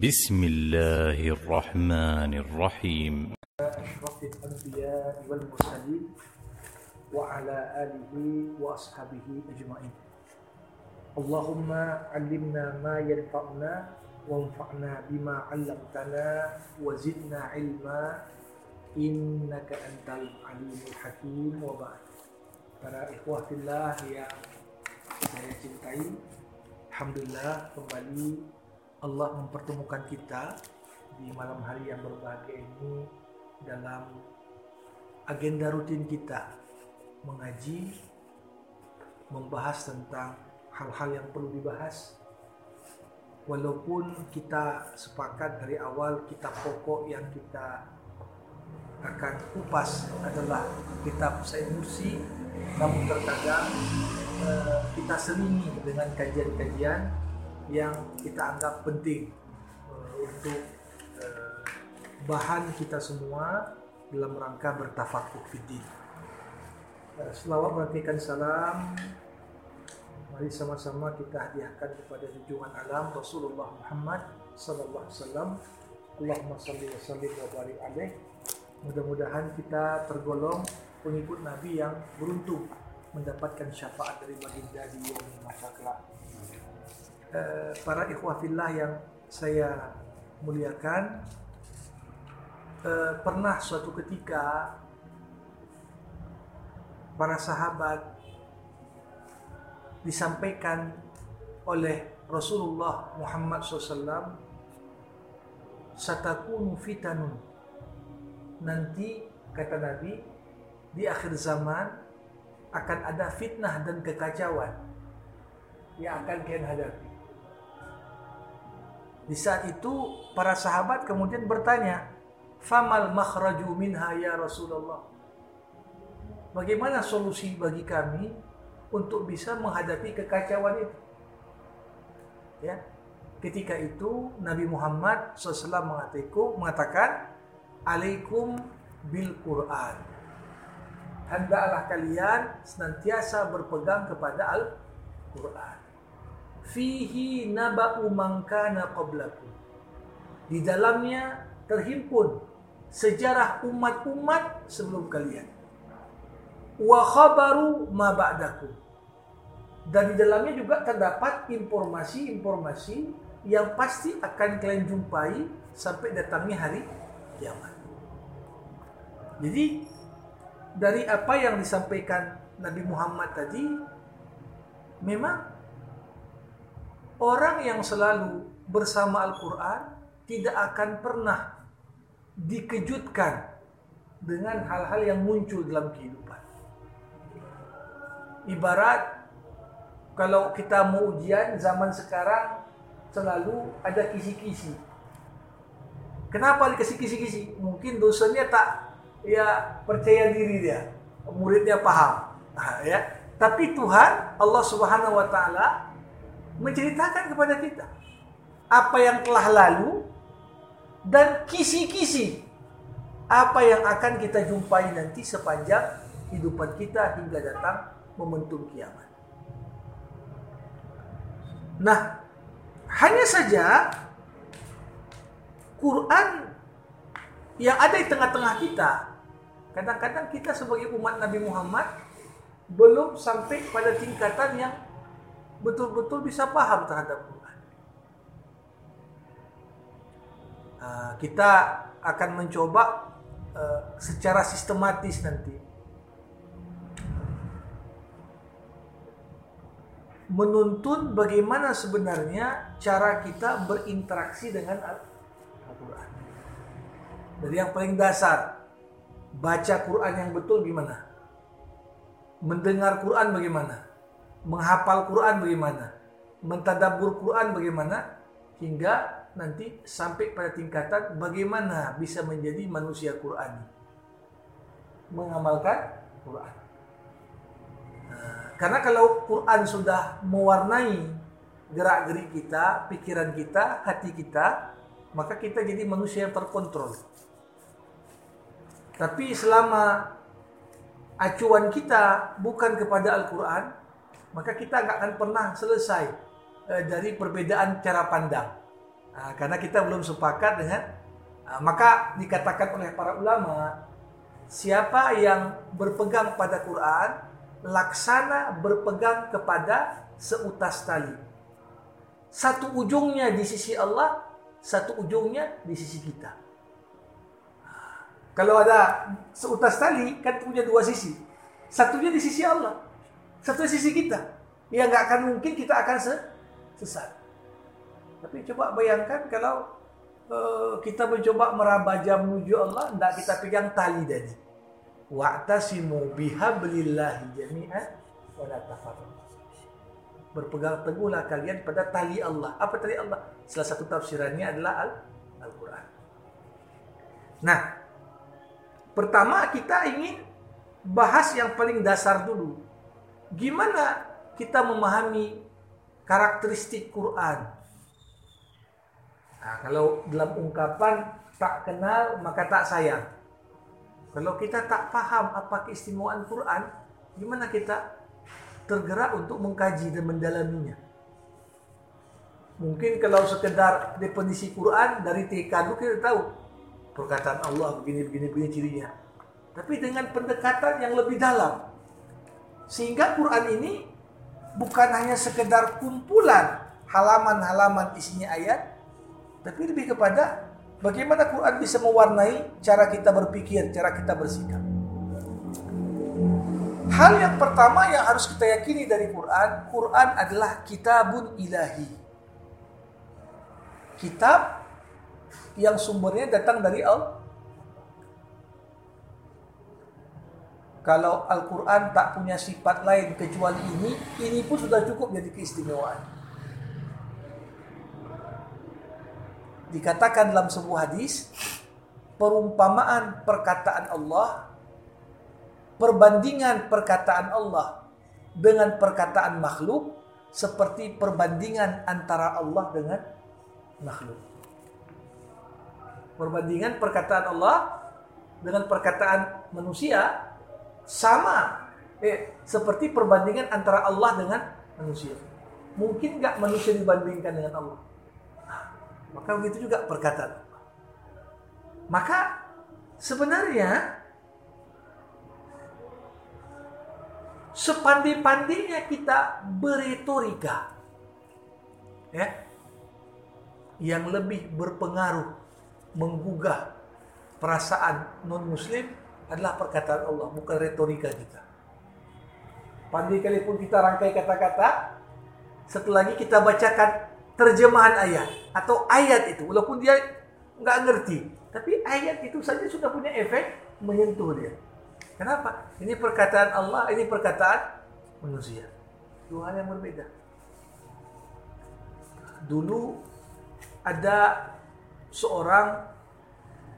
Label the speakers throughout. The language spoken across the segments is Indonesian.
Speaker 1: بسم الله الرحمن الرحيم
Speaker 2: أشرف الأنبياء والمرسلين وعلى آله وأصحابه أجمعين اللهم علمنا ما ينفعنا وانفعنا بما علمتنا وزدنا علما إنك أنت العليم الحكيم وبعد para ikhwah fillah yang saya cintai Alhamdulillah kembali Allah mempertemukan kita di malam hari yang berbahagia ini dalam agenda rutin kita mengaji membahas tentang hal-hal yang perlu dibahas. Walaupun kita sepakat dari awal kitab pokok yang kita akan kupas adalah kitab Said Nursi namun terkadang uh, kita selingi dengan kajian-kajian yang kita anggap penting uh, untuk uh, bahan kita semua dalam rangka bertafakuh fiddin. Uh, selawat merantikan salam Mari sama-sama kita hadiahkan kepada junjungan alam Rasulullah Muhammad sallallahu alaihi wasallam. Allahumma salli wa sallim wa barik alaih. Mudah-mudahan kita tergolong pengikut Nabi yang beruntung mendapatkan syafaat dari baginda di yaumil Uh, para ikhwah fillah yang saya muliakan uh, pernah suatu ketika para sahabat disampaikan oleh Rasulullah Muhammad SAW satakunu fitanun nanti kata Nabi di akhir zaman akan ada fitnah dan kekacauan yang akan kalian hadapi. Di saat itu para sahabat kemudian bertanya, "Famal makhraju minha ya Rasulullah?" Bagaimana solusi bagi kami untuk bisa menghadapi kekacauan itu? Ya. Ketika itu Nabi Muhammad SAW mengatakan, "Alaikum bil Quran." hendaklah kalian senantiasa berpegang kepada Al-Quran. Fihi naba'u mangkana qablakum. Di dalamnya terhimpun sejarah umat-umat sebelum kalian. Wa khabaru ma ba'dakum. Dan di dalamnya juga terdapat informasi-informasi yang pasti akan kalian jumpai sampai datangnya hari kiamat. Jadi dari apa yang disampaikan Nabi Muhammad tadi memang orang yang selalu bersama Al-Quran tidak akan pernah dikejutkan dengan hal-hal yang muncul dalam kehidupan. Ibarat kalau kita mau ujian zaman sekarang selalu ada kisi-kisi. Kenapa dikasih kisi-kisi? Mungkin dosennya tak ya percaya diri dia, muridnya paham, nah, ya. Tapi Tuhan Allah Subhanahu Wa Taala menceritakan kepada kita apa yang telah lalu dan kisi-kisi apa yang akan kita jumpai nanti sepanjang kehidupan kita hingga datang momentum kiamat. Nah, hanya saja Quran yang ada di tengah-tengah kita Kadang-kadang kita sebagai umat Nabi Muhammad belum sampai pada tingkatan yang betul-betul bisa paham terhadap Quran. Uh, kita akan mencoba uh, secara sistematis nanti menuntun bagaimana sebenarnya cara kita berinteraksi dengan Al-Quran. Dari yang paling dasar, baca Quran yang betul gimana? Mendengar Quran bagaimana? Menghafal Quran bagaimana? Mentadabur Quran bagaimana? Hingga nanti sampai pada tingkatan bagaimana bisa menjadi manusia Quran. Mengamalkan Quran. Nah, karena kalau Quran sudah mewarnai gerak-gerik kita, pikiran kita, hati kita, maka kita jadi manusia yang terkontrol. Tapi selama acuan kita bukan kepada Al-Quran, maka kita nggak akan pernah selesai dari perbedaan cara pandang. Nah, karena kita belum sepakat dengan nah, maka dikatakan oleh para ulama siapa yang berpegang pada Quran laksana berpegang kepada seutas tali. Satu ujungnya di sisi Allah, satu ujungnya di sisi kita. Kalau ada seutas tali kan punya dua sisi. Satunya di sisi Allah, satu sisi kita. Ya nggak akan mungkin kita akan sesat. Tapi coba bayangkan kalau uh, kita mencoba meraba jam menuju Allah, tidak kita pegang tali tadi. Wa'tasimu bihablillahi jami'an wa la Berpegang teguhlah kalian pada tali Allah. Apa tali Allah? Salah satu tafsirannya adalah Al-Quran. Nah, pertama kita ingin bahas yang paling dasar dulu. Gimana kita memahami karakteristik Quran? Nah, kalau dalam ungkapan tak kenal maka tak sayang. Kalau kita tak paham apa keistimewaan Quran, gimana kita tergerak untuk mengkaji dan mendalaminya? Mungkin kalau sekedar definisi Quran dari TK kita tahu perkataan Allah begini begini begini cirinya. Tapi dengan pendekatan yang lebih dalam. Sehingga Quran ini bukan hanya sekedar kumpulan halaman-halaman isinya ayat, tapi lebih kepada bagaimana Quran bisa mewarnai cara kita berpikir, cara kita bersikap. Hal yang pertama yang harus kita yakini dari Quran, Quran adalah kitabun ilahi. Kitab yang sumbernya datang dari Allah. Kalau Al-Quran tak punya sifat lain kecuali ini, ini pun sudah cukup jadi keistimewaan. dikatakan dalam sebuah hadis perumpamaan perkataan Allah perbandingan perkataan Allah dengan perkataan makhluk seperti perbandingan antara Allah dengan makhluk. Perbandingan perkataan Allah dengan perkataan manusia sama eh, seperti perbandingan antara Allah dengan manusia. Mungkin nggak manusia dibandingkan dengan Allah? Maka begitu juga perkataan Maka sebenarnya sepandai-pandainya kita beretorika ya yang lebih berpengaruh menggugah perasaan non muslim adalah perkataan Allah bukan retorika kita. Pandai kali pun kita rangkai kata-kata setelah lagi kita bacakan terjemahan ayat atau ayat itu. Walaupun dia nggak ngerti tapi ayat itu saja sudah punya efek menyentuh dia. Kenapa? Ini perkataan Allah ini perkataan manusia. Dua hal yang berbeda. Dulu ada seorang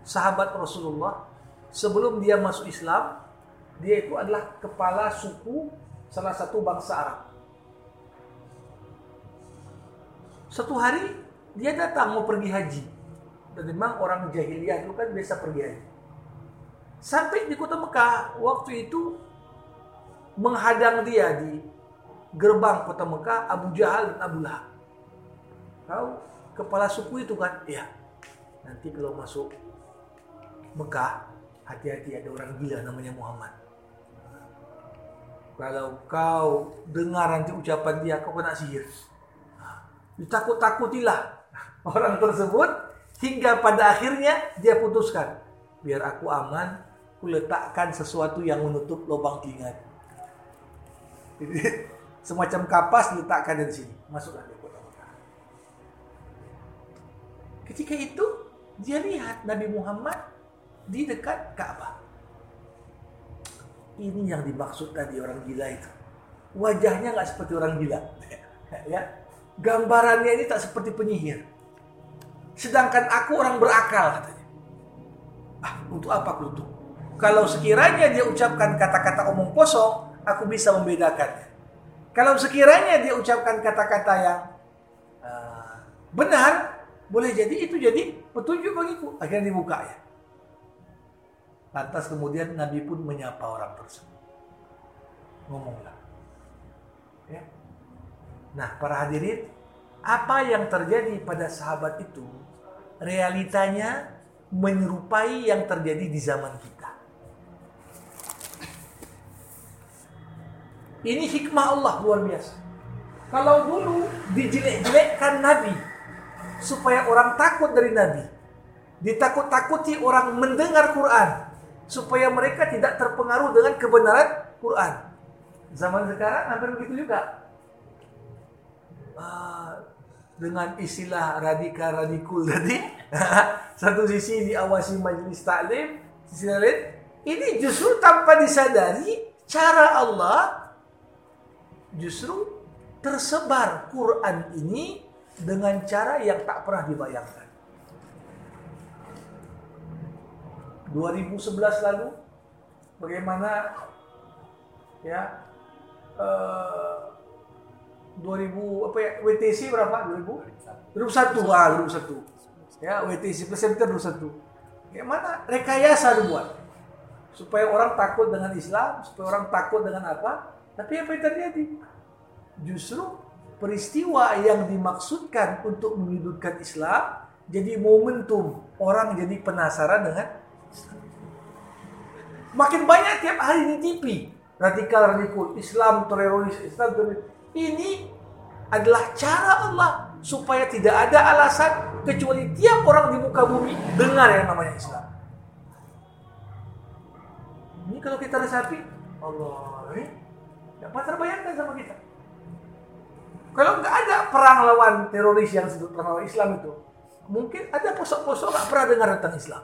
Speaker 2: sahabat Rasulullah sebelum dia masuk Islam dia itu adalah kepala suku salah satu bangsa Arab Satu hari dia datang mau pergi haji. Dan memang orang jahiliyah itu kan biasa pergi haji. Sampai di kota Mekah, waktu itu menghadang dia di gerbang kota Mekah Abu Jahal dan Abu Lahab. Tahu kepala suku itu kan? Ya. Nanti kalau masuk Mekah, hati-hati ada orang gila namanya Muhammad. Kalau kau dengar nanti ucapan dia, kau kena sihir. Ditakut-takutilah orang tersebut hingga pada akhirnya dia putuskan biar aku aman aku letakkan sesuatu yang menutup lubang telinga. Semacam kapas diletakkan di sini. Masuklah di kota Mekah ketika itu dia lihat Nabi Muhammad di dekat Ka'bah ini yang dimaksud tadi orang gila itu wajahnya nggak seperti orang gila ya gambarannya ini tak seperti penyihir. Sedangkan aku orang berakal katanya. Ah, untuk apa aku untuk? Kalau sekiranya dia ucapkan kata-kata omong kosong, aku bisa membedakannya. Kalau sekiranya dia ucapkan kata-kata yang uh, benar, boleh jadi itu jadi petunjuk bagiku. Akhirnya dibuka ya. Lantas kemudian Nabi pun menyapa orang tersebut. Ngomonglah. Ya. Nah, para hadirin, apa yang terjadi pada sahabat itu realitanya menyerupai yang terjadi di zaman kita. Ini hikmah Allah luar biasa. Kalau dulu dijelek-jelekkan Nabi supaya orang takut dari Nabi. Ditakut-takuti orang mendengar Quran supaya mereka tidak terpengaruh dengan kebenaran Quran. Zaman sekarang hampir begitu juga. Uh, dengan istilah radikal radikul tadi satu sisi diawasi majelis taklim sisi lain ini justru tanpa disadari cara Allah justru tersebar Quran ini dengan cara yang tak pernah dibayangkan 2011 lalu bagaimana ya uh, 2000 apa ya WTC berapa? 2000 2001 ah 2001 ya WTC Presenter 2001 ya mana rekayasa dibuat? Supaya orang takut dengan Islam supaya orang takut dengan apa? Tapi apa yang terjadi? Justru peristiwa yang dimaksudkan untuk menyudutkan Islam jadi momentum orang jadi penasaran dengan. Makin banyak tiap hari di TV radikal radikal Islam teroris Islam teroris ini adalah cara Allah supaya tidak ada alasan kecuali tiap orang di muka bumi dengar yang namanya Islam. Ini kalau kita resapi, Allah ini dapat terbayangkan sama kita. Kalau nggak ada perang lawan teroris yang disebut perang lawan Islam itu, mungkin ada posok-posok nggak pernah dengar tentang Islam.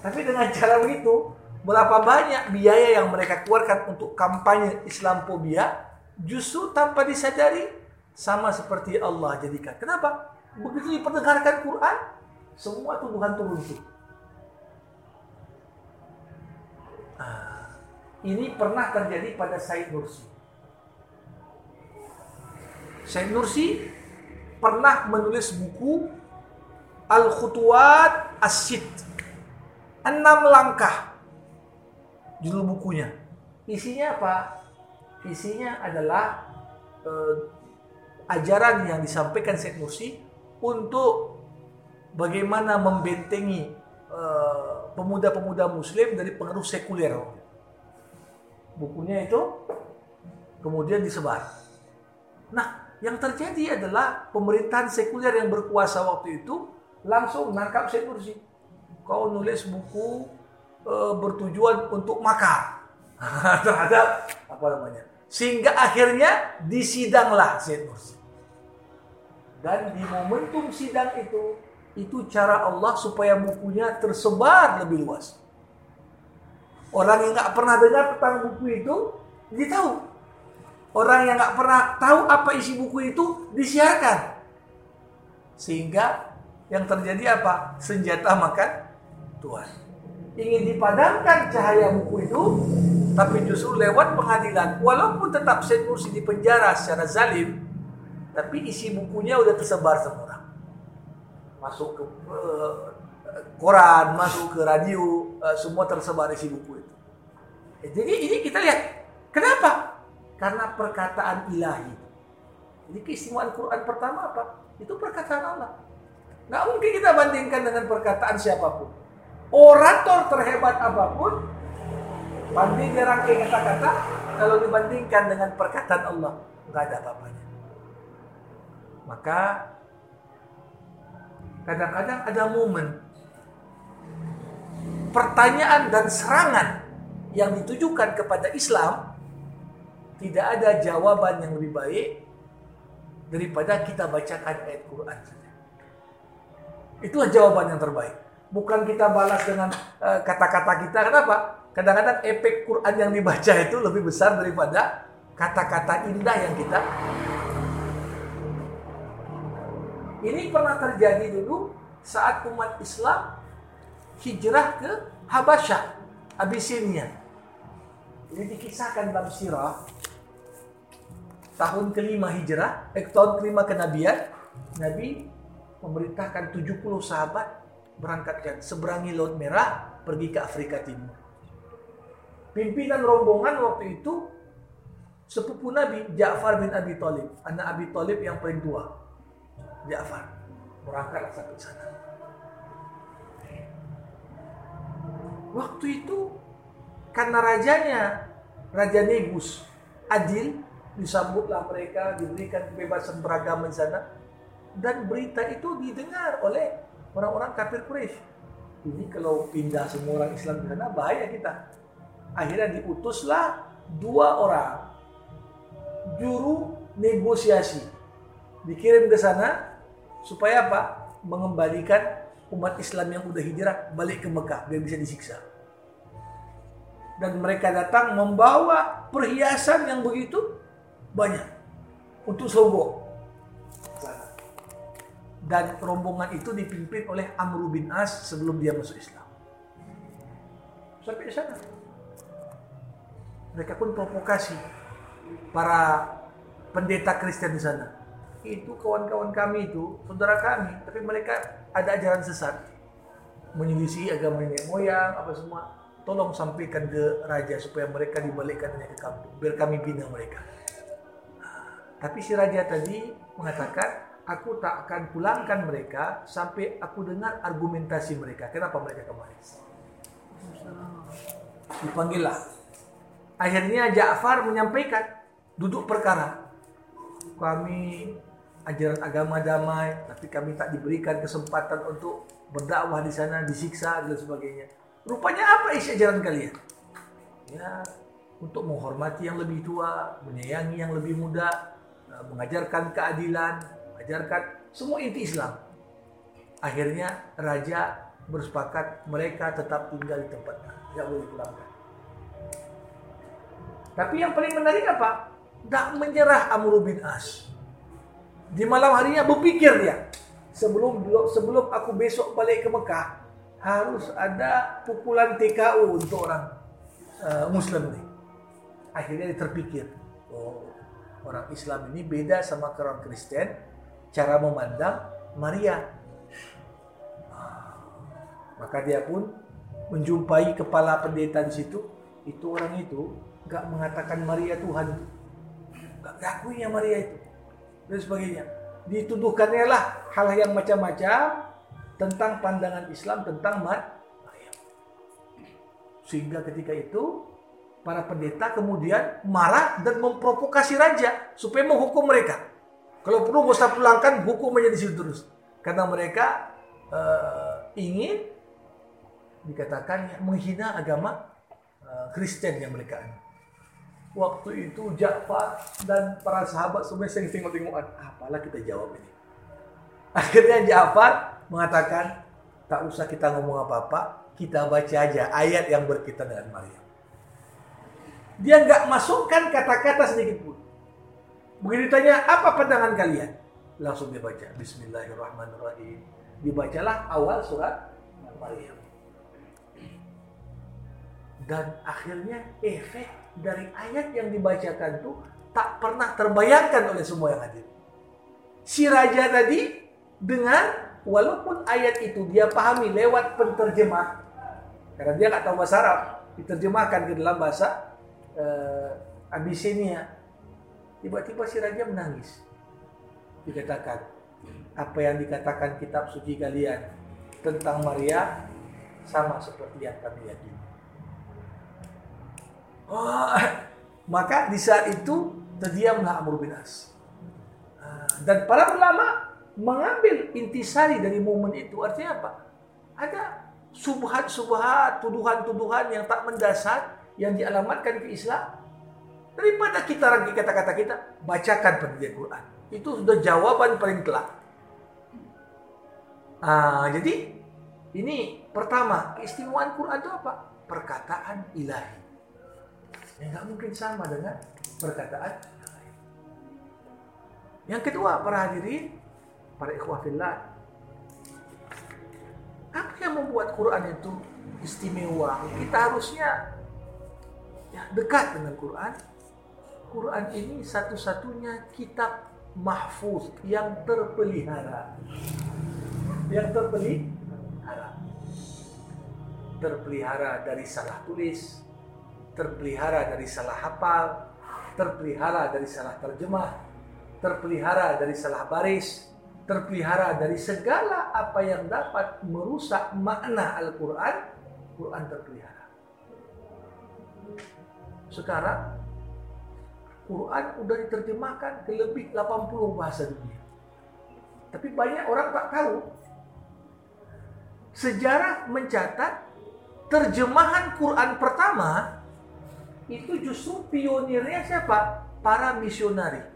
Speaker 2: Tapi dengan cara begitu, berapa banyak biaya yang mereka keluarkan untuk kampanye Islamophobia justru tanpa disadari sama seperti Allah jadikan. Kenapa? Begitu diperdengarkan Quran, semua tuduhan turun itu. Ah, ini pernah terjadi pada Said Nursi. Said Nursi pernah menulis buku Al-Khutuwat As-Sitt. Enam langkah judul bukunya. Isinya apa? Isinya adalah eh, ajaran yang disampaikan Syed Mursi untuk bagaimana membentengi eh, pemuda-pemuda muslim dari pengaruh sekuler. Bukunya itu kemudian disebar. Nah, yang terjadi adalah pemerintahan sekuler yang berkuasa waktu itu langsung menangkap Syed Mursi. Kau nulis buku uh, bertujuan untuk makar terhadap apa namanya. Sehingga akhirnya disidanglah Said Nursi. Dan di momentum sidang itu, itu cara Allah supaya bukunya tersebar lebih luas. Orang yang nggak pernah dengar tentang buku itu, dia tahu. Orang yang nggak pernah tahu apa isi buku itu, disiarkan. Sehingga yang terjadi apa? Senjata makan Tuhan ingin dipadamkan cahaya buku itu, tapi justru lewat pengadilan. Walaupun tetap Mursi di penjara secara zalim, tapi isi bukunya udah tersebar semua Masuk ke uh, koran, masuk ke radio, uh, semua tersebar isi buku itu. Eh, jadi ini kita lihat, kenapa? Karena perkataan ilahi. Jadi keistimewaan Quran pertama apa? Itu perkataan Allah. Nggak mungkin kita bandingkan dengan perkataan siapa pun orator terhebat apa pun banding rangkai kata-kata kalau dibandingkan dengan perkataan Allah nggak ada apa-apanya maka kadang-kadang ada momen pertanyaan dan serangan yang ditujukan kepada Islam tidak ada jawaban yang lebih baik daripada kita bacakan ayat Quran. Itulah jawaban yang terbaik bukan kita balas dengan eh, kata-kata uh, kita. Kenapa? Kadang-kadang efek Quran yang dibaca itu lebih besar daripada kata-kata indah yang kita. Ini pernah terjadi dulu saat umat Islam hijrah ke Habasyah, Abyssinia. Ini dikisahkan dalam sirah tahun kelima hijrah, eh, tahun kelima kenabian, Nabi memerintahkan 70 sahabat berangkatkan seberangi Laut Merah pergi ke Afrika Timur. Pimpinan rombongan waktu itu sepupu Nabi Ja'far bin Abi Thalib, anak Abi Thalib yang paling tua. Ja'far berangkatlah sampai sana. Waktu itu karena rajanya Raja Negus adil disambutlah mereka diberikan kebebasan beragama di sana dan berita itu didengar oleh orang-orang kafir Quraisy. Ini kalau pindah semua orang Islam di sana bahaya kita. Akhirnya diutuslah dua orang juru negosiasi dikirim ke sana supaya apa? Mengembalikan umat Islam yang udah hijrah balik ke Mekah biar bisa disiksa. Dan mereka datang membawa perhiasan yang begitu banyak untuk sombong. Dan rombongan itu dipimpin oleh Amr bin As sebelum dia masuk Islam. Sampai di sana. Mereka pun provokasi para pendeta Kristen di sana. Itu kawan-kawan kami itu, saudara kami, tapi mereka ada ajaran sesat. Menyelisih agama nenek moyang, apa semua. Tolong sampaikan ke raja supaya mereka dibalikkan ke kampung, biar kami bina mereka. Tapi si raja tadi mengatakan, aku tak akan pulangkan mereka sampai aku dengar argumentasi mereka. Kenapa mereka kemarin? Dipanggillah. Akhirnya Ja'far menyampaikan duduk perkara. Kami ajaran agama damai, tapi kami tak diberikan kesempatan untuk berdakwah di sana, disiksa dan sebagainya. Rupanya apa isi ajaran kalian? Ya, untuk menghormati yang lebih tua, menyayangi yang lebih muda, mengajarkan keadilan, mengajarkan semua inti Islam. Akhirnya raja bersepakat mereka tetap tinggal di tempatnya, tidak boleh pulangkan. Tapi yang paling menarik apa? Tak menyerah Amr bin As. Di malam harinya berpikir dia, sebelum sebelum aku besok balik ke Mekah, harus ada pukulan TKO untuk orang uh, Muslim ini. Akhirnya dia terpikir, oh orang Islam ini beda sama orang Kristen, cara memandang Maria. Maka dia pun menjumpai kepala pendeta di situ. Itu orang itu nggak mengatakan Maria Tuhan, nggak ngakuinya Maria itu dan sebagainya. Dituduhkannya lah hal yang macam-macam tentang pandangan Islam tentang Maryam. Sehingga ketika itu para pendeta kemudian marah dan memprovokasi raja supaya menghukum mereka. Kalau perlu gak usah pulangkan, hukum aja di situ terus. Karena mereka uh, ingin dikatakan menghina agama uh, Kristen yang mereka anut. Waktu itu Ja'far dan para sahabat semua sering tengok-tengokan. Apalah kita jawab ini. Akhirnya Ja'far mengatakan, tak usah kita ngomong apa-apa, kita baca aja ayat yang berkaitan dengan Maryam. Dia nggak masukkan kata-kata sedikit pun. Begitu ditanya, apa pandangan kalian? Langsung dia baca, Bismillahirrahmanirrahim. Dibacalah awal surat Maryam. Dan akhirnya efek dari ayat yang dibacakan itu tak pernah terbayangkan oleh semua yang hadir. Si raja tadi dengan walaupun ayat itu dia pahami lewat penterjemah karena dia nggak tahu bahasa Arab diterjemahkan ke dalam bahasa uh, Abyssinia tiba-tiba si raja menangis. Dikatakan apa yang dikatakan kitab suci kalian tentang Maria sama seperti yang kami yakini. Oh, maka di saat itu terdiamlah Amr bin As. Dan para ulama mengambil intisari dari momen itu. Artinya apa? Ada subhat-subhat, tuduhan-tuduhan yang tak mendasar yang dialamatkan ke Islam. Daripada kita rangkai kata-kata kita, bacakan pendidikan Quran. Itu sudah jawaban paling telak. Ah, jadi ini pertama keistimewaan Quran itu apa? Perkataan ilahi. Yang nggak mungkin sama dengan perkataan yang kedua para hadirin para ikhwah fillah. Apa yang membuat Quran itu istimewa? Kita harusnya ya, dekat dengan Quran. Quran ini satu-satunya kitab mahfuz yang terpelihara. Yang terpelihara. Terpelihara dari salah tulis, terpelihara dari salah hafal, terpelihara dari salah terjemah, terpelihara dari salah baris, terpelihara dari segala apa yang dapat merusak makna Al-Quran, Quran terpelihara. Sekarang Quran udah diterjemahkan ke lebih 80 bahasa dunia. Tapi banyak orang tak tahu. Sejarah mencatat terjemahan Quran pertama itu justru pionirnya siapa? Para misionari.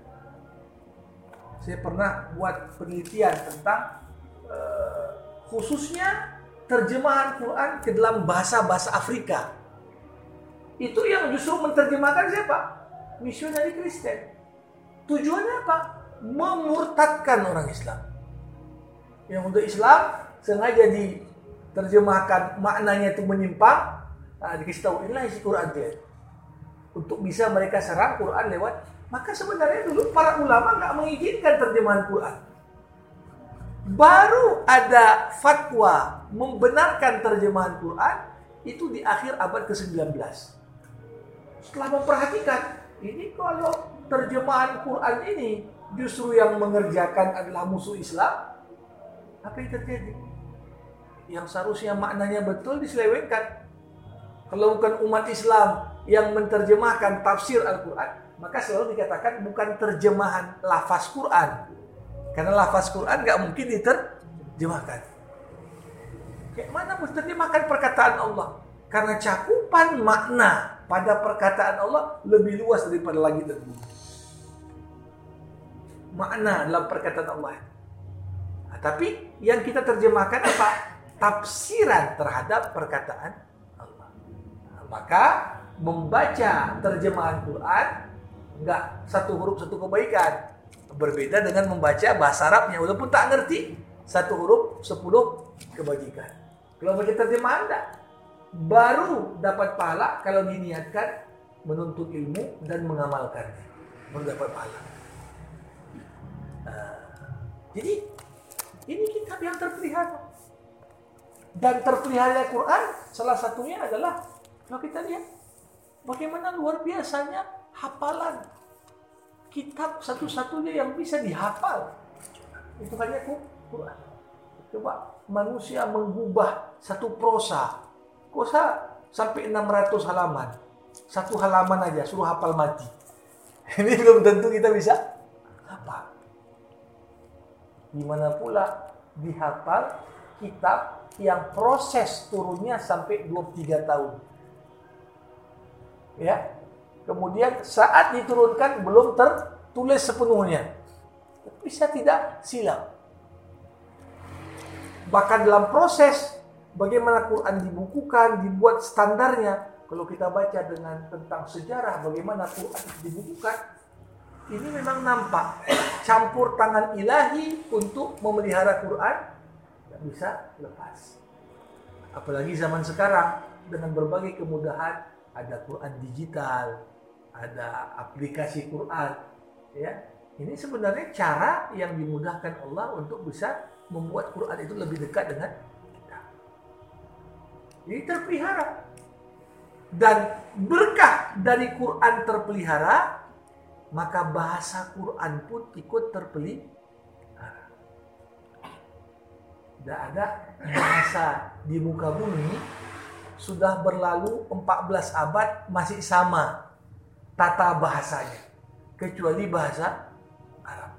Speaker 2: Saya pernah buat penelitian tentang uh, khususnya terjemahan Quran ke dalam bahasa-bahasa Afrika. Itu yang justru menerjemahkan siapa? Misionari Kristen. Tujuannya apa? Memurtadkan orang Islam. Yang untuk Islam sengaja diterjemahkan maknanya itu menyimpang, nah, dikasih tahu inilah isi Quran dia untuk bisa mereka serang Quran lewat maka sebenarnya dulu para ulama nggak mengizinkan terjemahan Quran baru ada fatwa membenarkan terjemahan Quran itu di akhir abad ke-19 setelah memperhatikan ini kalau terjemahan Quran ini justru yang mengerjakan adalah musuh Islam apa yang terjadi yang seharusnya maknanya betul diselewengkan kalau bukan umat Islam yang menerjemahkan tafsir Al-Quran, maka selalu dikatakan bukan terjemahan lafaz Quran. Karena lafaz Quran nggak mungkin diterjemahkan. Kayak mana menerjemahkan perkataan Allah? Karena cakupan makna pada perkataan Allah lebih luas daripada langit dan bumi. Makna dalam perkataan Allah. Nah, tapi yang kita terjemahkan apa? Tafsiran terhadap perkataan Allah. Nah, maka membaca terjemahan Quran enggak satu huruf satu kebaikan berbeda dengan membaca bahasa Arabnya walaupun tak ngerti satu huruf sepuluh kebajikan kalau baca terjemahan enggak baru dapat pahala kalau diniatkan menuntut ilmu dan mengamalkan baru dapat pahala nah, jadi ini kitab yang terpelihara dan terpelihara Quran salah satunya adalah kalau kita lihat Bagaimana luar biasanya hafalan kitab satu-satunya yang bisa dihafal. Itu hanya Quran. Coba manusia mengubah satu prosa. Prosa sampai 600 halaman. Satu halaman aja suruh hafal mati. Ini belum tentu kita bisa hafal. Gimana pula dihafal kitab yang proses turunnya sampai 23 tahun ya kemudian saat diturunkan belum tertulis sepenuhnya bisa tidak silap bahkan dalam proses bagaimana Quran dibukukan dibuat standarnya kalau kita baca dengan tentang sejarah bagaimana Quran dibukukan ini memang nampak campur tangan ilahi untuk memelihara Quran tidak bisa lepas apalagi zaman sekarang dengan berbagai kemudahan ada Quran digital, ada aplikasi Quran, ya. Ini sebenarnya cara yang dimudahkan Allah untuk bisa membuat Quran itu lebih dekat dengan. Jadi terpelihara. Dan berkah dari Quran terpelihara, maka bahasa Quran pun ikut terpelihara. Tidak ada bahasa di muka bumi sudah berlalu 14 abad masih sama tata bahasanya kecuali bahasa Arab.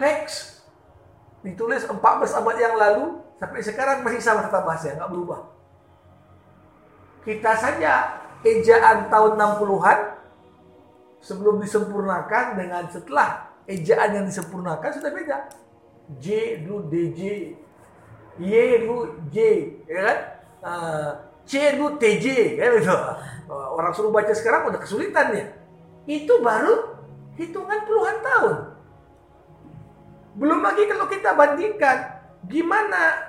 Speaker 2: Teks ditulis 14 abad yang lalu sampai sekarang masih sama tata bahasa nggak berubah. Kita saja ejaan tahun 60-an sebelum disempurnakan dengan setelah ejaan yang disempurnakan sudah beda. J dulu DJ, Y dulu J, ya kan? uh, C lu TJ kan itu. Orang suruh baca sekarang udah kesulitan ya. Itu baru hitungan puluhan tahun. Belum lagi kalau kita bandingkan gimana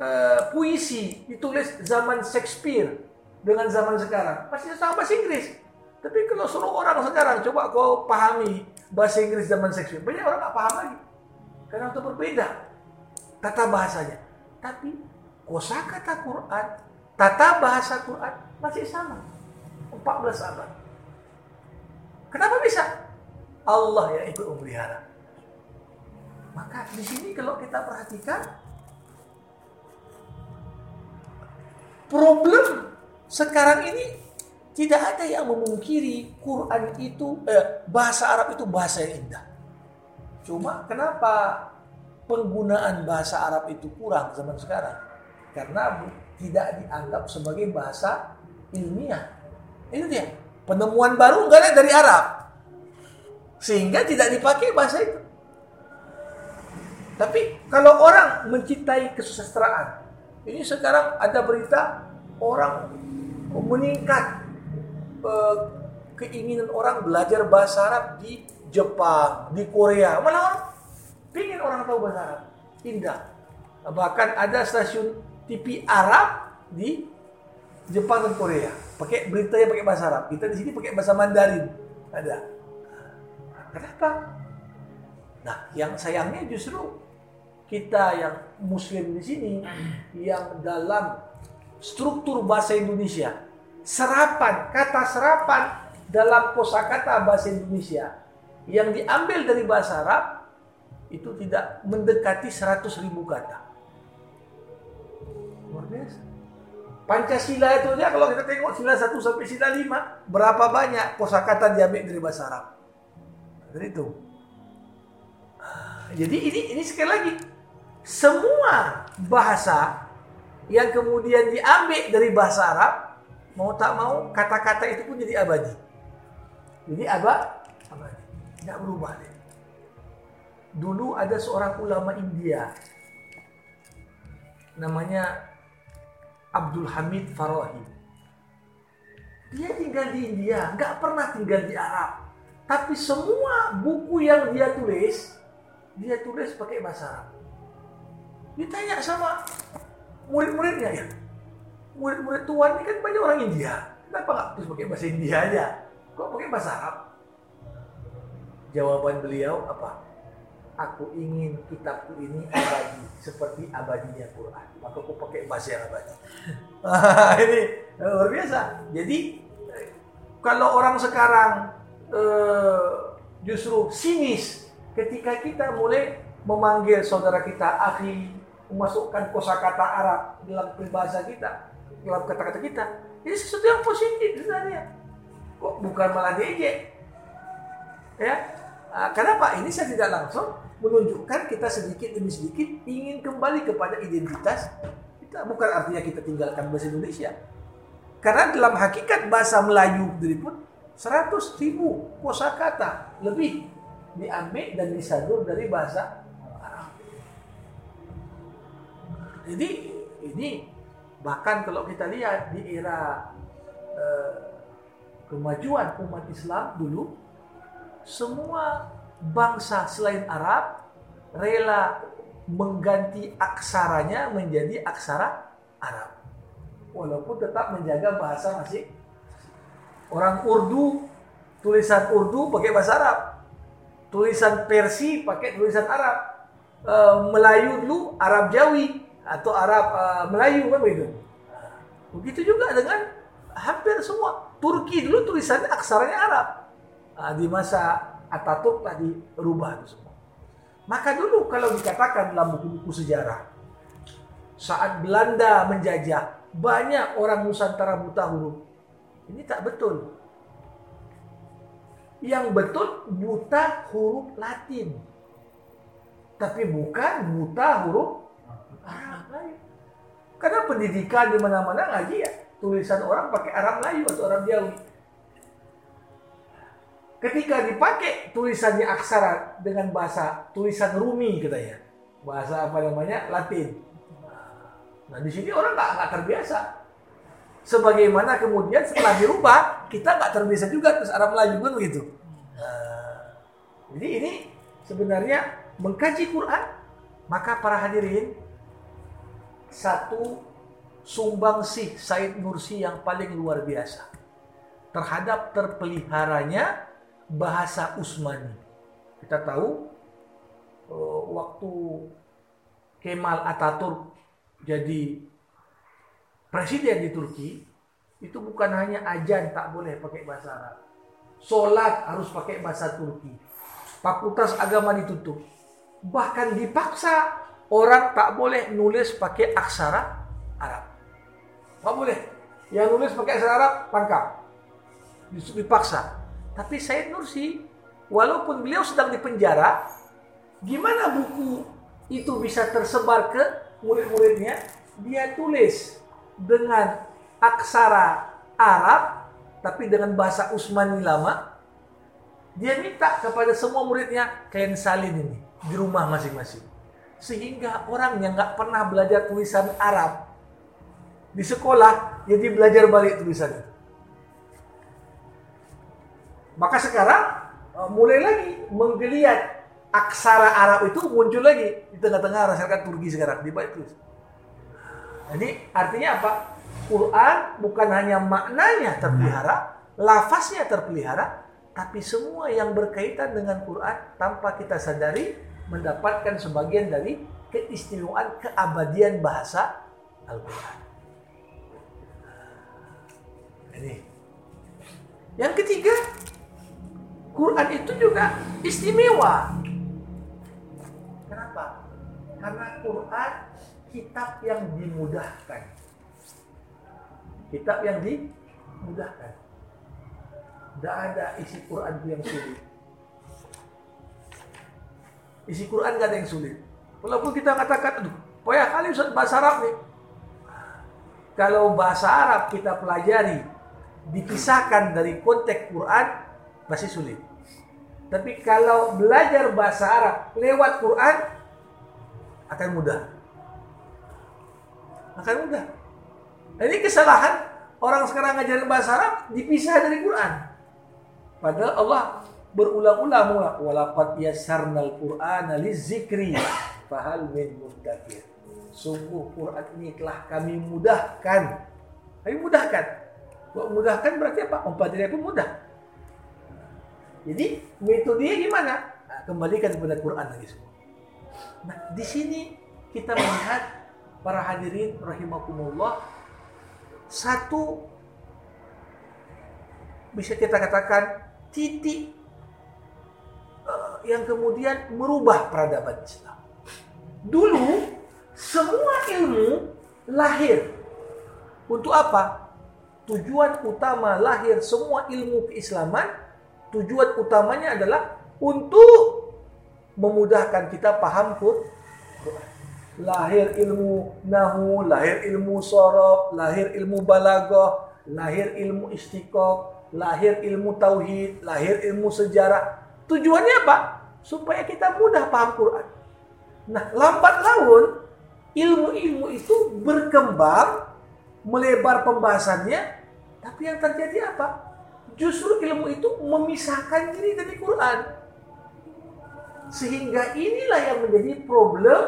Speaker 2: uh, puisi ditulis zaman Shakespeare dengan zaman sekarang. Masih sama bahasa Inggris. Tapi kalau suruh orang sekarang coba kau pahami bahasa Inggris zaman Shakespeare, banyak orang nggak paham lagi. Karena itu berbeda tata bahasanya. Tapi kosakata Quran, tata bahasa Quran masih sama. 14 abad. Kenapa bisa? Allah yang ikut memelihara. Maka di sini kalau kita perhatikan problem sekarang ini tidak ada yang memungkiri Quran itu eh, bahasa Arab itu bahasa yang indah. Cuma kenapa penggunaan bahasa Arab itu kurang zaman sekarang? Karena tidak dianggap sebagai bahasa ilmiah. Itu dia. Penemuan baru enggak ada dari Arab. Sehingga tidak dipakai bahasa itu. Tapi kalau orang mencintai kesusastraan, ini sekarang ada berita orang meningkat uh, keinginan orang belajar bahasa Arab di Jepang, di Korea. Mana orang ingin orang tahu bahasa Arab. Indah. Bahkan ada stasiun TV Arab di Jepang dan Korea. Pakai berita yang pakai bahasa Arab. Kita di sini pakai bahasa Mandarin. Ada. Kenapa? Nah, yang sayangnya justru kita yang muslim di sini yang dalam struktur bahasa Indonesia. Serapan kata serapan dalam kosakata bahasa Indonesia. Yang diambil dari bahasa Arab itu tidak mendekati 100 ribu kata. Luar biasa. Pancasila itu aja kalau kita tengok sila 1 sampai sila 5 berapa banyak kosakata diambil dari bahasa Arab? Dari itu. Jadi ini ini sekali lagi semua bahasa yang kemudian diambil dari bahasa Arab mau tak mau kata-kata itu pun jadi abadi. Jadi apa? Abadi. Tidak berubah deh. Dulu ada seorang ulama India namanya Abdul Hamid Farahi. Dia tinggal di India, nggak pernah tinggal di Arab. Tapi semua buku yang dia tulis, dia tulis pakai bahasa Arab. Ditanya sama murid-muridnya ya. Murid-murid tuan ini kan banyak orang India. Kenapa nggak terus pakai bahasa India aja? Kok pakai bahasa Arab? Jawaban beliau apa? Aku ingin kitabku ini abadi seperti abadinya Quran. Maka aku pakai bahasa yang abadi. ini luar biasa. Jadi kalau orang sekarang eh, justru sinis ketika kita mulai memanggil saudara kita akhi memasukkan kosakata Arab dalam peribahasa kita, dalam kata-kata kita. Ini sesuatu yang positif sebenarnya. Kok bukan malah diejek? Ya, nah, kenapa? Ini saya tidak langsung menunjukkan kita sedikit demi sedikit ingin kembali kepada identitas kita. Bukan artinya kita tinggalkan bahasa Indonesia. Karena dalam hakikat bahasa Melayu sendiri pun 100 ribu kosakata lebih diambil dan disadur dari bahasa Jadi ini bahkan kalau kita lihat di era eh, kemajuan umat Islam dulu semua bangsa selain Arab rela mengganti aksaranya menjadi aksara Arab. Walaupun tetap menjaga bahasa masih orang Urdu tulisan Urdu pakai bahasa Arab. Tulisan Persi pakai tulisan Arab. E, Melayu dulu Arab Jawi atau Arab uh, Melayu kan begitu. Begitu juga dengan hampir semua. Turki dulu tulisannya aksaranya Arab. Uh, di masa Ataturk lah dirubah itu semua. Maka dulu kalau dikatakan dalam buku-buku sejarah saat Belanda menjajah banyak orang Nusantara buta huruf. Ini tak betul. Yang betul buta huruf Latin. Tapi bukan buta huruf Arab Melayu. Karena pendidikan di mana-mana ngaji ya tulisan orang pakai Arab Melayu atau Arab Jawi. Ketika dipakai tulisannya aksara dengan bahasa tulisan Rumi katanya, bahasa apa namanya Latin. Nah di sini orang nggak terbiasa. Sebagaimana kemudian setelah dirubah kita nggak terbiasa juga terus Arab Melayu kan begitu. Nah, jadi ini sebenarnya mengkaji Quran maka para hadirin satu sumbangsih Said Nursi yang paling luar biasa terhadap terpeliharanya bahasa Usmani. Kita tahu uh, waktu Kemal Ataturk jadi presiden di Turki itu bukan hanya ajan tak boleh pakai bahasa Arab. Sholat harus pakai bahasa Turki. Fakultas agama ditutup. Bahkan dipaksa orang tak boleh nulis pakai aksara Arab. Tak boleh. Yang nulis pakai aksara Arab, tangkap. Dipaksa. Tapi Said Nursi, walaupun beliau sedang dipenjara, gimana buku itu bisa tersebar ke murid-muridnya? Dia tulis dengan aksara Arab, tapi dengan bahasa Usmani lama. Dia minta kepada semua muridnya kain salin ini di rumah masing-masing. Sehingga orang yang nggak pernah belajar tulisan Arab di sekolah jadi belajar balik tulisan itu. Maka sekarang uh, mulai lagi menggeliat aksara Arab itu muncul lagi di tengah-tengah masyarakat Turki sekarang di balik. Ini artinya apa? Quran bukan hanya maknanya terpelihara, lafaznya terpelihara, tapi semua yang berkaitan dengan Quran tanpa kita sadari mendapatkan sebagian dari keistimewaan keabadian bahasa Al-Quran. Ini. Yang ketiga, Quran itu juga istimewa. Kenapa? Karena Quran kitab yang dimudahkan. Kitab yang dimudahkan. Tidak ada isi Quran yang sulit. Isi Quran gak ada yang sulit. Walaupun kita katakan, aduh, payah kali Ustaz bahasa Arab nih. Kalau bahasa Arab kita pelajari, dipisahkan dari konteks Quran, masih sulit. Tapi kalau belajar bahasa Arab lewat Quran, akan mudah. Akan mudah. Ini kesalahan orang sekarang ngajarin bahasa Arab dipisah dari Quran. Padahal Allah berulang-ulang walaqad yassarnal qur'ana lizikri fahal min muddakir. Sungguh Quran ini telah kami mudahkan. Kami mudahkan. Mudahkan berarti apa? Mempelajari pun mudah. Jadi metodenya gimana? Nah, kembalikan kepada Quran lagi semua. Nah, di sini kita melihat para hadirin rahimakumullah satu bisa kita katakan titik uh, yang kemudian merubah peradaban Islam. Dulu semua ilmu lahir untuk apa? Tujuan utama lahir semua ilmu keislaman, tujuan utamanya adalah untuk memudahkan kita paham Quran. Lahir ilmu nahu, lahir ilmu sorof, lahir ilmu balagoh, lahir ilmu istiqoq, lahir ilmu tauhid, lahir ilmu sejarah. Tujuannya apa? Supaya kita mudah paham Quran. Nah, lambat laun ilmu-ilmu itu berkembang, melebar pembahasannya, tapi yang terjadi apa? Justru ilmu itu memisahkan diri dari Quran. Sehingga inilah yang menjadi problem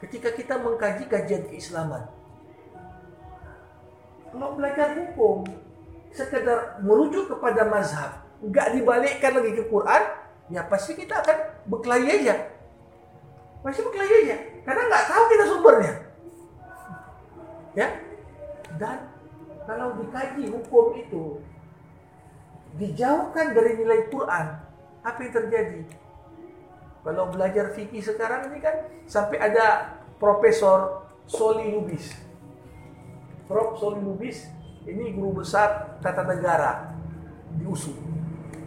Speaker 2: ketika kita mengkaji kajian keislaman. Kalau belajar hukum, sekedar merujuk kepada mazhab, nggak dibalikkan lagi ke Quran, ya pasti kita akan berkelahi aja. Pasti berkelahi aja, karena nggak tahu kita sumbernya. Ya, dan kalau dikaji hukum itu dijauhkan dari nilai Quran, apa yang terjadi? Kalau belajar fikih sekarang ini kan sampai ada Profesor Soli Lubis. Prof Soli Lubis ini guru besar tata negara di USU.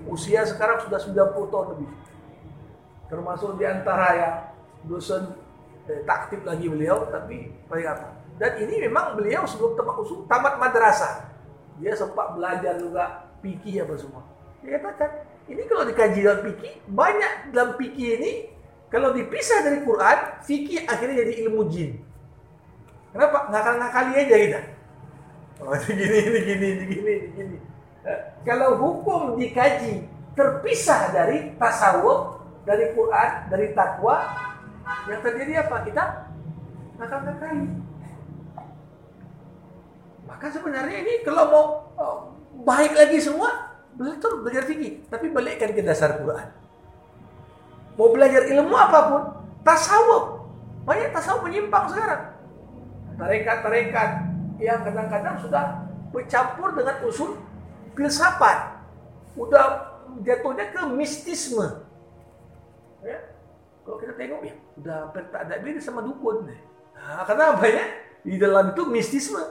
Speaker 2: Usia sekarang sudah 90 tahun lebih. Termasuk di antara yang dosen eh, taktif lagi beliau, tapi paling apa? Dan ini memang beliau sebelum tamat USU tamat madrasah. Dia sempat belajar juga fikih apa semua. Dia katakan, ini kalau dikaji dalam fikih, banyak dalam fikih ini kalau dipisah dari Quran, fikih akhirnya jadi ilmu jin. Kenapa? Ngakal-ngakali aja kita. Oh, ini gini, ini gini, ini gini, ini gini. Kalau hukum dikaji terpisah dari tasawuf, dari Quran, dari takwa, yang terjadi apa? Kita nakal-nakali. Maka sebenarnya ini kalau mau oh, baik lagi semua, betul belajar fikih, tapi balikkan ke dasar Quran. Mau belajar ilmu apa pun, tasawuf. Banyak tasawuf menyimpang sekarang. Tarekat-tarekat yang kadang-kadang sudah bercampur dengan usul filsafat. udah jatuhnya ke mistisme. Ya. Kalau kita tengok ya, udah ada beda sama dukun. Nah, kenapa ya? Di dalam itu mistisme.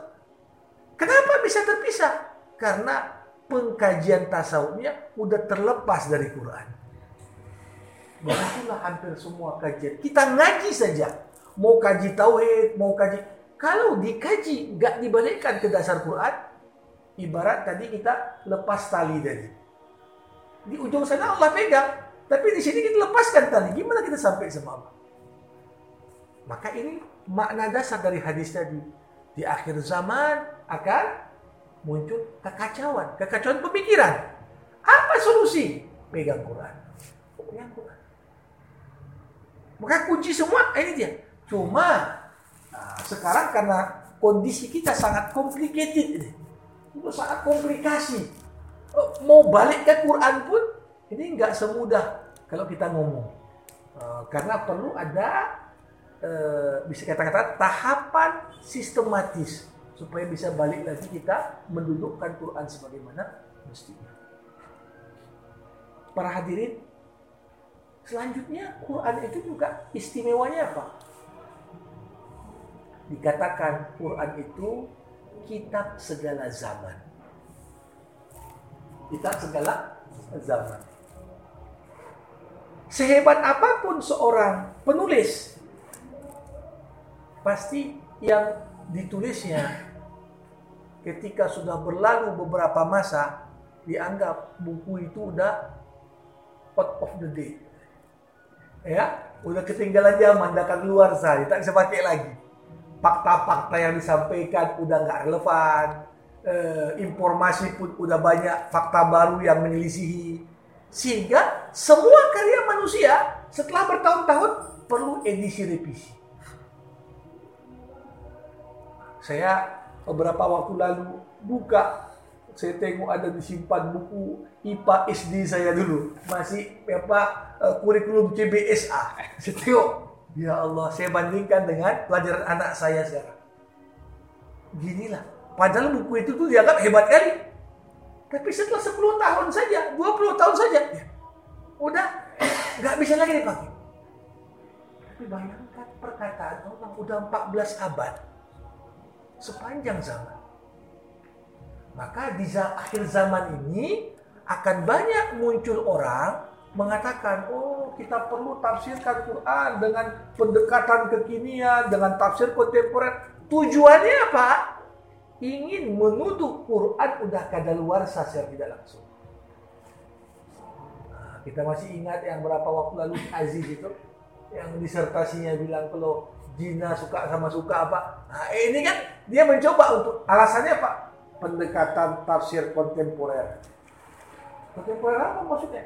Speaker 2: Kenapa bisa terpisah? Karena pengkajian tasawufnya udah terlepas dari Quran. Begitulah hampir semua kajian. Kita ngaji saja. Mau kaji tauhid, mau kaji. Kalau dikaji, nggak dibalikkan ke dasar Quran, ibarat tadi kita lepas tali tadi. Di ujung sana Allah pegang. Tapi di sini kita lepaskan tali. Gimana kita sampai sama Allah? Maka ini makna dasar dari hadis tadi. Di akhir zaman akan muncul kekacauan. Kekacauan pemikiran. Apa solusi? Pegang Quran. Pegang Quran. Maka kunci semua ini dia. Cuma nah, sekarang karena kondisi kita sangat complicated ini. Itu sangat komplikasi Oh, mau balik ke Quran pun ini nggak semudah kalau kita ngomong uh, karena perlu ada uh, bisa kata-kata tahapan sistematis supaya bisa balik lagi kita mendudukkan Quran sebagaimana mestinya. Para hadirin, selanjutnya Quran itu juga istimewanya apa? Dikatakan Quran itu kitab segala zaman kita segala zaman. Sehebat apa pun seorang penulis, pasti yang ditulisnya ketika sudah berlalu beberapa masa dianggap buku itu udah out of the date. Ya, udah ketinggalan zaman, udah keluar saja, tak bisa pakai lagi. Fakta-fakta yang disampaikan udah nggak relevan, eh, informasi pun udah banyak fakta baru yang menyelisihi. Sehingga semua karya manusia setelah bertahun-tahun perlu edisi revisi. Saya beberapa waktu lalu buka. Saya tengok ada disimpan buku IPA SD saya dulu. Masih apa uh, kurikulum CBSA saya tengok ya Allah saya bandingkan dengan pelajaran anak saya sekarang ginilah Padahal buku itu tuh dianggap hebat kali. Tapi setelah 10 tahun saja, 20 tahun saja, ya, udah nggak bisa lagi dipakai. Tapi bayangkan perkataan orang udah 14 abad. Sepanjang zaman. Maka di akhir zaman ini akan banyak muncul orang mengatakan, oh kita perlu tafsirkan Quran dengan pendekatan kekinian, dengan tafsir kontemporer. Tujuannya apa? ingin menuduh Quran udah luar secara tidak langsung. Nah, kita masih ingat yang berapa waktu lalu Aziz itu yang disertasinya bilang kalau Jina suka sama suka apa. Nah, ini kan dia mencoba untuk alasannya apa? Pendekatan tafsir kontemporer. Kontemporer apa maksudnya?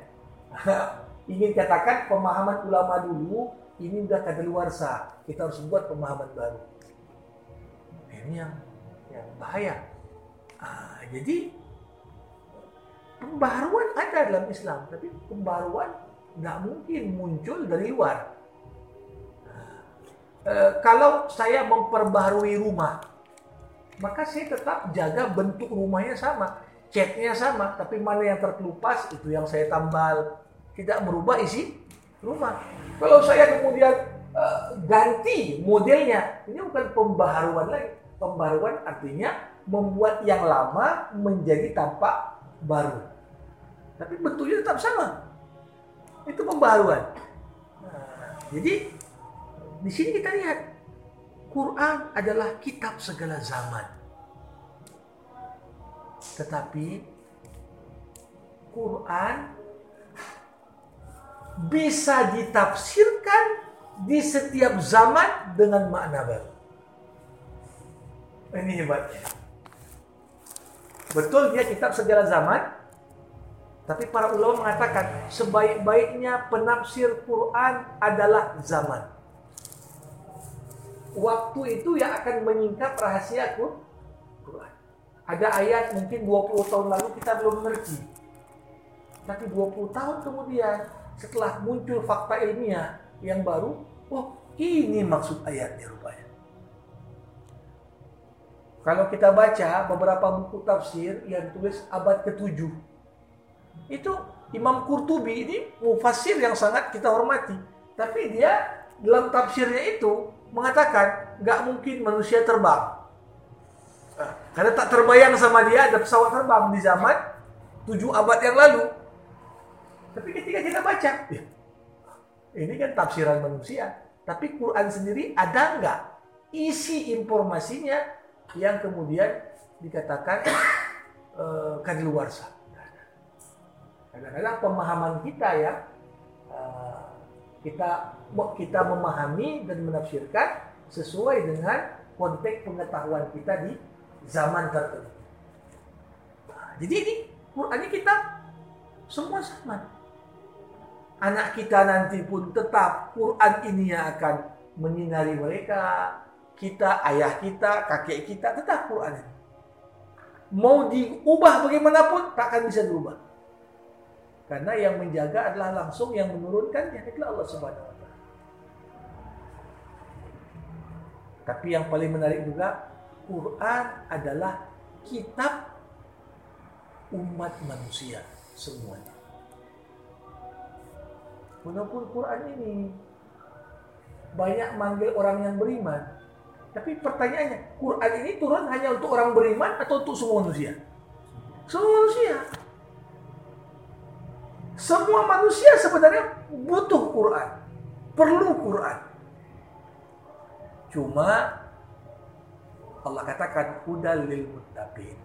Speaker 2: ingin katakan pemahaman ulama dulu ini udah kadaluarsa. Kita harus buat pemahaman baru. Ini yang yang bahaya. Ah, jadi pembaruan ada dalam Islam, tapi pembaruan nggak mungkin muncul dari luar. e, kalau saya memperbarui rumah, maka saya tetap jaga bentuk rumahnya sama, catnya sama, tapi mana yang terkelupas itu yang saya tambal, tidak merubah isi rumah. Kalau saya kemudian e, ganti modelnya, ini bukan pembaharuan lagi, Pembaruan artinya membuat yang lama menjadi tampak baru. Tapi bentuknya tetap sama. Itu pembaruan. Nah, jadi di sini kita lihat Quran adalah kitab segala zaman. Tetapi Quran bisa ditafsirkan di setiap zaman dengan makna baru. Ini hebatnya. Betul dia kitab segala zaman, tapi para ulama mengatakan sebaik-baiknya penafsir Quran adalah zaman. Waktu itu yang akan menyingkap rahasia Quran. Ada ayat mungkin 20 tahun lalu kita belum mengerti. Tapi 20 tahun kemudian setelah muncul fakta ilmiah yang baru, oh ini maksud ayatnya rupanya. Kalau kita baca beberapa buku tafsir yang ditulis abad ke-7. Itu Imam Qurtubi ini mufassir yang sangat kita hormati. Tapi dia dalam tafsirnya itu mengatakan nggak mungkin manusia terbang. Nah, karena tak terbayang sama dia ada pesawat terbang di zaman tujuh abad yang lalu. Ketika kita baca, ini kan tafsiran manusia. Tapi Quran sendiri ada nggak isi informasinya yang kemudian dikatakan uh, kadaluarsa. Kadang-kadang pemahaman kita ya uh, kita kita memahami dan menafsirkan sesuai dengan konteks pengetahuan kita di zaman tertentu. Nah, jadi ini Quran kita semua sama. Anak kita nanti pun tetap Quran ini yang akan menyinari mereka, kita, ayah kita, kakek kita, tetap Quran ini. Mau diubah bagaimanapun, tak akan bisa berubah. Karena yang menjaga adalah langsung yang menurunkannya itulah Allah Subhanahu wa. Tapi yang paling menarik juga Quran adalah kitab umat manusia semuanya. Walaupun Quran ini banyak manggil orang yang beriman, tapi pertanyaannya, Quran ini turun hanya untuk orang beriman atau untuk semua manusia? Semua manusia. Semua manusia sebenarnya butuh Quran. Perlu Quran. Cuma Allah katakan hudal lil muttaqin.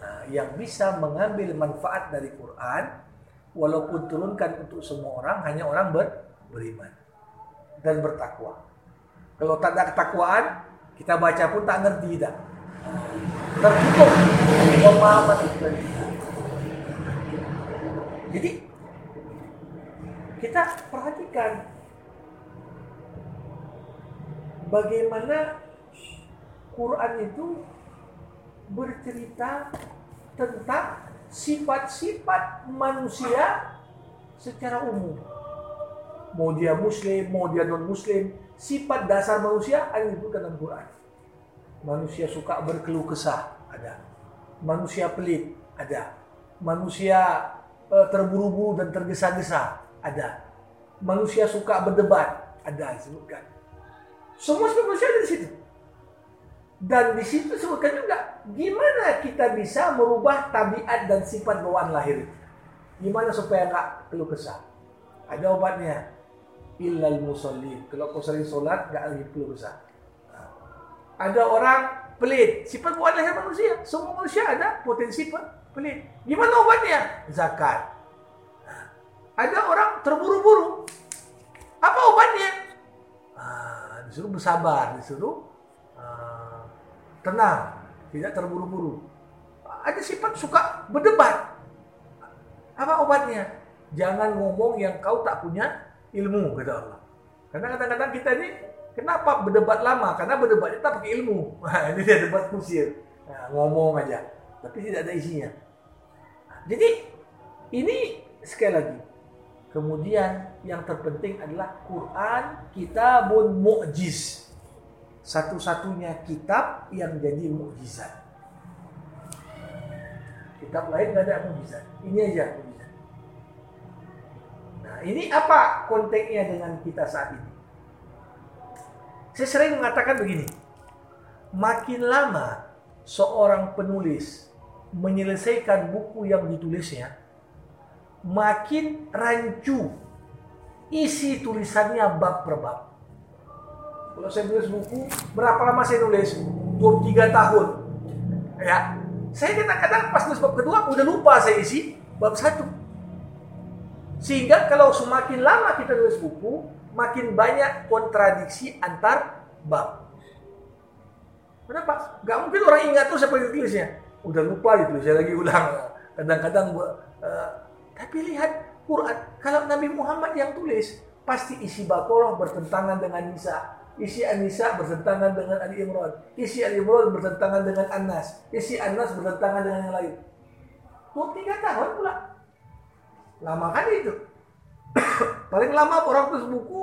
Speaker 2: Nah, yang bisa mengambil manfaat dari Quran walaupun turunkan untuk semua orang hanya orang ber, beriman dan bertakwa. Kalau tak ada ketakwaan, kita baca pun tak ngerti dah. Tertutup pemahaman kita. Jadi kita perhatikan bagaimana Quran itu bercerita tentang sifat-sifat manusia secara umum. Mau dia muslim, mau dia non muslim, sifat dasar manusia ada disebutkan dalam Quran. Manusia suka berkeluh kesah, ada. Manusia pelit, ada. Manusia uh, terburu-buru dan tergesa-gesa ada. Manusia suka berdebat ada disebutkan. Semua sifat manusia ada di situ. Dan di situ disebutkan juga gimana kita bisa merubah tabiat dan sifat bawaan lahir. Gimana supaya nggak keluh kesah. Ada obatnya. Illal musallin. Kalau kau sering solat nggak lagi keluh kesah. Ada orang pelit. Sifat bawaan lahir manusia. Semua manusia ada potensi pelit. Gimana obatnya? Zakat. Ada orang terburu-buru. Apa obatnya? Ah, disuruh bersabar, disuruh uh, tenang, tidak terburu-buru. Ada sifat suka berdebat. Apa obatnya? Jangan ngomong yang kau tak punya ilmu, kata Allah. Karena kadang-kadang kita ini kenapa berdebat lama? Karena berdebatnya tak pakai ilmu. Nah, ini dia debat kusir. Nah, ngomong aja tapi tidak ada isinya. Jadi ini sekali lagi. Kemudian yang terpenting adalah Quran kitabun mu'jiz. Satu-satunya kitab yang jadi mukjizat. Kitab lain tidak ada mukjizat. Ini aja mukjizat. Nah, ini apa konteksnya dengan kita saat ini? Saya sering mengatakan begini. Makin lama seorang penulis menyelesaikan buku yang ditulisnya, makin rancu isi tulisannya bab per bab. Kalau saya tulis buku, berapa lama saya nulis? 23 tahun. Ya, saya kadang-kadang pas nulis bab kedua udah lupa saya isi bab satu. Sehingga kalau semakin lama kita nulis buku, makin banyak kontradiksi antar bab. Kenapa? Gak mungkin orang ingat tuh siapa yang tulisnya udah lupa gitu saya lagi ulang kadang-kadang uh, tapi lihat Quran kalau Nabi Muhammad yang tulis pasti isi Baqarah bertentangan dengan Nisa isi An-Nisa bertentangan dengan Ali Imran isi Ali Imran bertentangan dengan An-Nas isi An-Nas bertentangan dengan yang lain Tuh tiga tahun pula lama kan itu paling lama orang tulis buku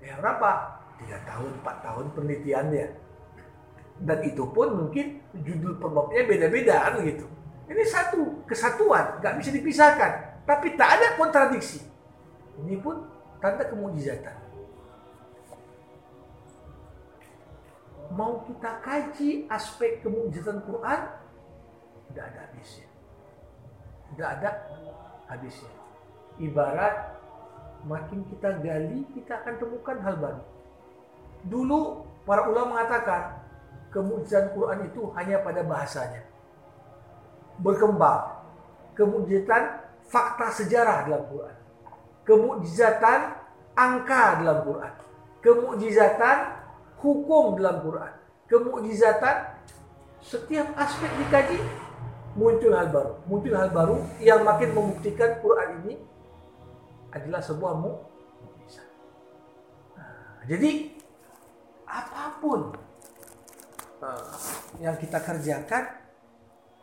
Speaker 2: ya berapa tiga tahun empat tahun penelitiannya dan itu pun mungkin judul perbabnya beda-beda kan gitu. Ini satu kesatuan, nggak bisa dipisahkan. Tapi tak ada kontradiksi. Ini pun tanda kemujizatan. Mau kita kaji aspek kemujizatan Quran, tidak ada habisnya. Tidak ada habisnya. Ibarat makin kita gali, kita akan temukan hal baru. Dulu para ulama mengatakan kemujizatan Quran itu hanya pada bahasanya berkembang. Kemujizatan fakta sejarah dalam Quran. Kemujizatan angka dalam Quran. Kemujizatan hukum dalam Quran. Kemujizatan setiap aspek dikaji muncul hal baru. Muncul hal baru yang makin membuktikan Quran ini adalah sebuah mukjizat. Nah, jadi apa pun uh, yang kita kerjakan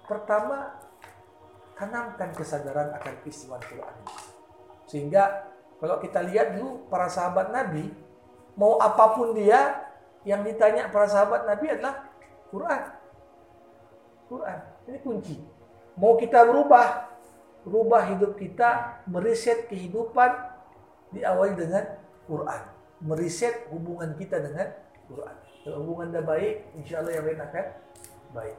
Speaker 2: Pertama, tanamkan kesadaran akan peristiwa Quran. Sehingga kalau kita lihat dulu para sahabat Nabi, mau apa pun dia, yang ditanya para sahabat Nabi adalah Quran. Quran. Ini kunci. Mau kita berubah, rubah hidup kita, meriset kehidupan diawali dengan Quran. Meriset hubungan kita dengan Quran. Kalau hubungan dah baik, insya Allah yang lain akan baik.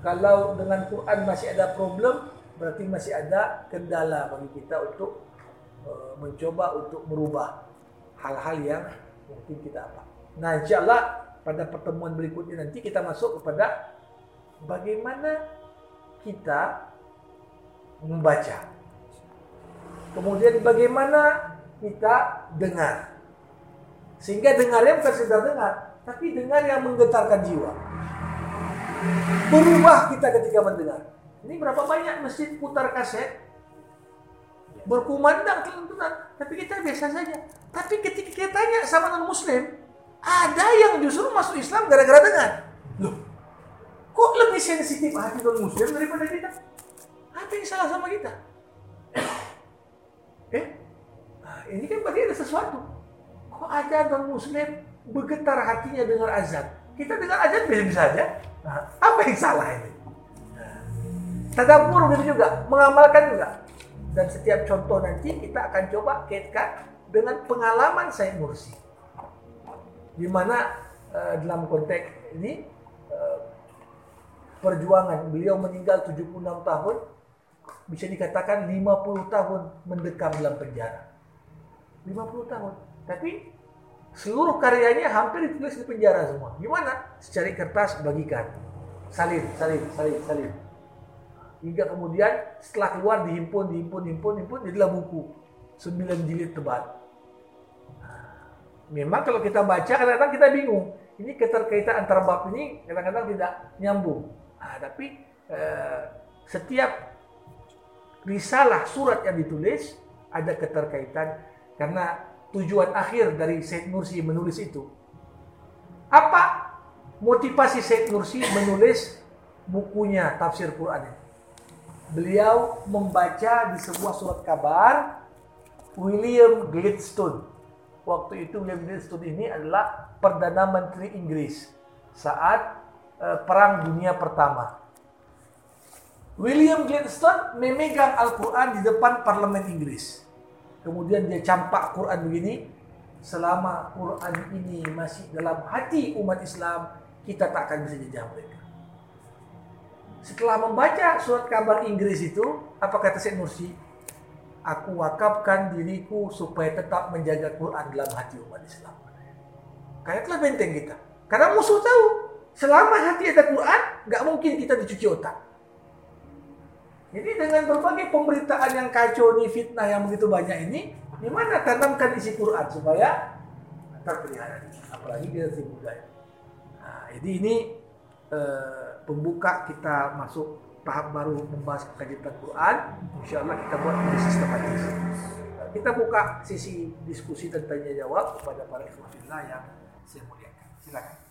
Speaker 2: Kalau dengan Quran masih ada problem, berarti masih ada kendala bagi kita untuk uh, mencoba untuk merubah hal-hal yang mungkin kita apa. Nah, insya pada pertemuan berikutnya nanti kita masuk kepada bagaimana kita membaca. Kemudian bagaimana kita dengar. Sehingga dengarnya bukan sekedar dengar, tapi dengar yang menggetarkan jiwa. Berubah kita ketika mendengar. Ini berapa banyak masjid putar kaset berkumandang kelenturan, tapi kita biasa saja. Tapi ketika kita tanya sama non muslim, ada yang justru masuk Islam gara-gara dengar. Loh, kok lebih sensitif hati non muslim daripada kita? Apa yang salah sama kita? eh, nah, ini kan berarti ada sesuatu. Kok ada non muslim bergetar hatinya dengar azan? Kita dengar azan biasa saja. Nah, apa yang salah ini? Tadabbur begitu juga, mengamalkan juga. Dan setiap contoh nanti kita akan coba kaitkan dengan pengalaman saya Mursi. Di mana uh, dalam konteks ini uh, perjuangan beliau meninggal 76 tahun bisa dikatakan 50 tahun mendekam dalam penjara. 50 tahun. Tapi Seluruh karyanya hampir ditulis di penjara semua. Gimana? Secari kertas bagikan. Salin, salin, salin, salin. Hingga kemudian setelah keluar dihimpun, dihimpun, dihimpun, dihimpun, jadilah buku. Sembilan jilid tebal. Memang kalau kita baca kadang-kadang kita bingung. Ini keterkaitan antara bab ini kadang-kadang tidak nyambung. Nah, tapi eh, setiap risalah surat yang ditulis ada keterkaitan karena tujuan akhir dari Said Nursi menulis itu? Apa motivasi Said Nursi menulis bukunya tafsir Quran ini? Beliau membaca di sebuah surat kabar William Gladstone. Waktu itu William Gladstone ini adalah Perdana Menteri Inggris saat uh, Perang Dunia Pertama. William Gladstone memegang Al-Quran di depan parlemen Inggris kemudian dia campak Quran begini, selama Quran ini masih dalam hati umat Islam, kita tak akan bisa jejak mereka. Setelah membaca surat kabar Inggris itu, apa kata Syekh Nursi? Aku wakafkan diriku supaya tetap menjaga Quran dalam hati umat Islam. Kayaklah benteng kita. Karena musuh tahu, selama hati ada Quran, nggak mungkin kita dicuci otak. Jadi dengan berbagai pemberitaan yang kacau nih fitnah yang begitu banyak ini, gimana tanamkan isi Quran supaya terpelihara apalagi generasi muda. Nah, jadi ini eh, pembuka kita masuk tahap baru membahas kajian Quran. Insya Allah kita buat lebih sistematis. Kita buka sisi diskusi dan tanya jawab kepada para ikhwan yang saya muliakan. Silakan.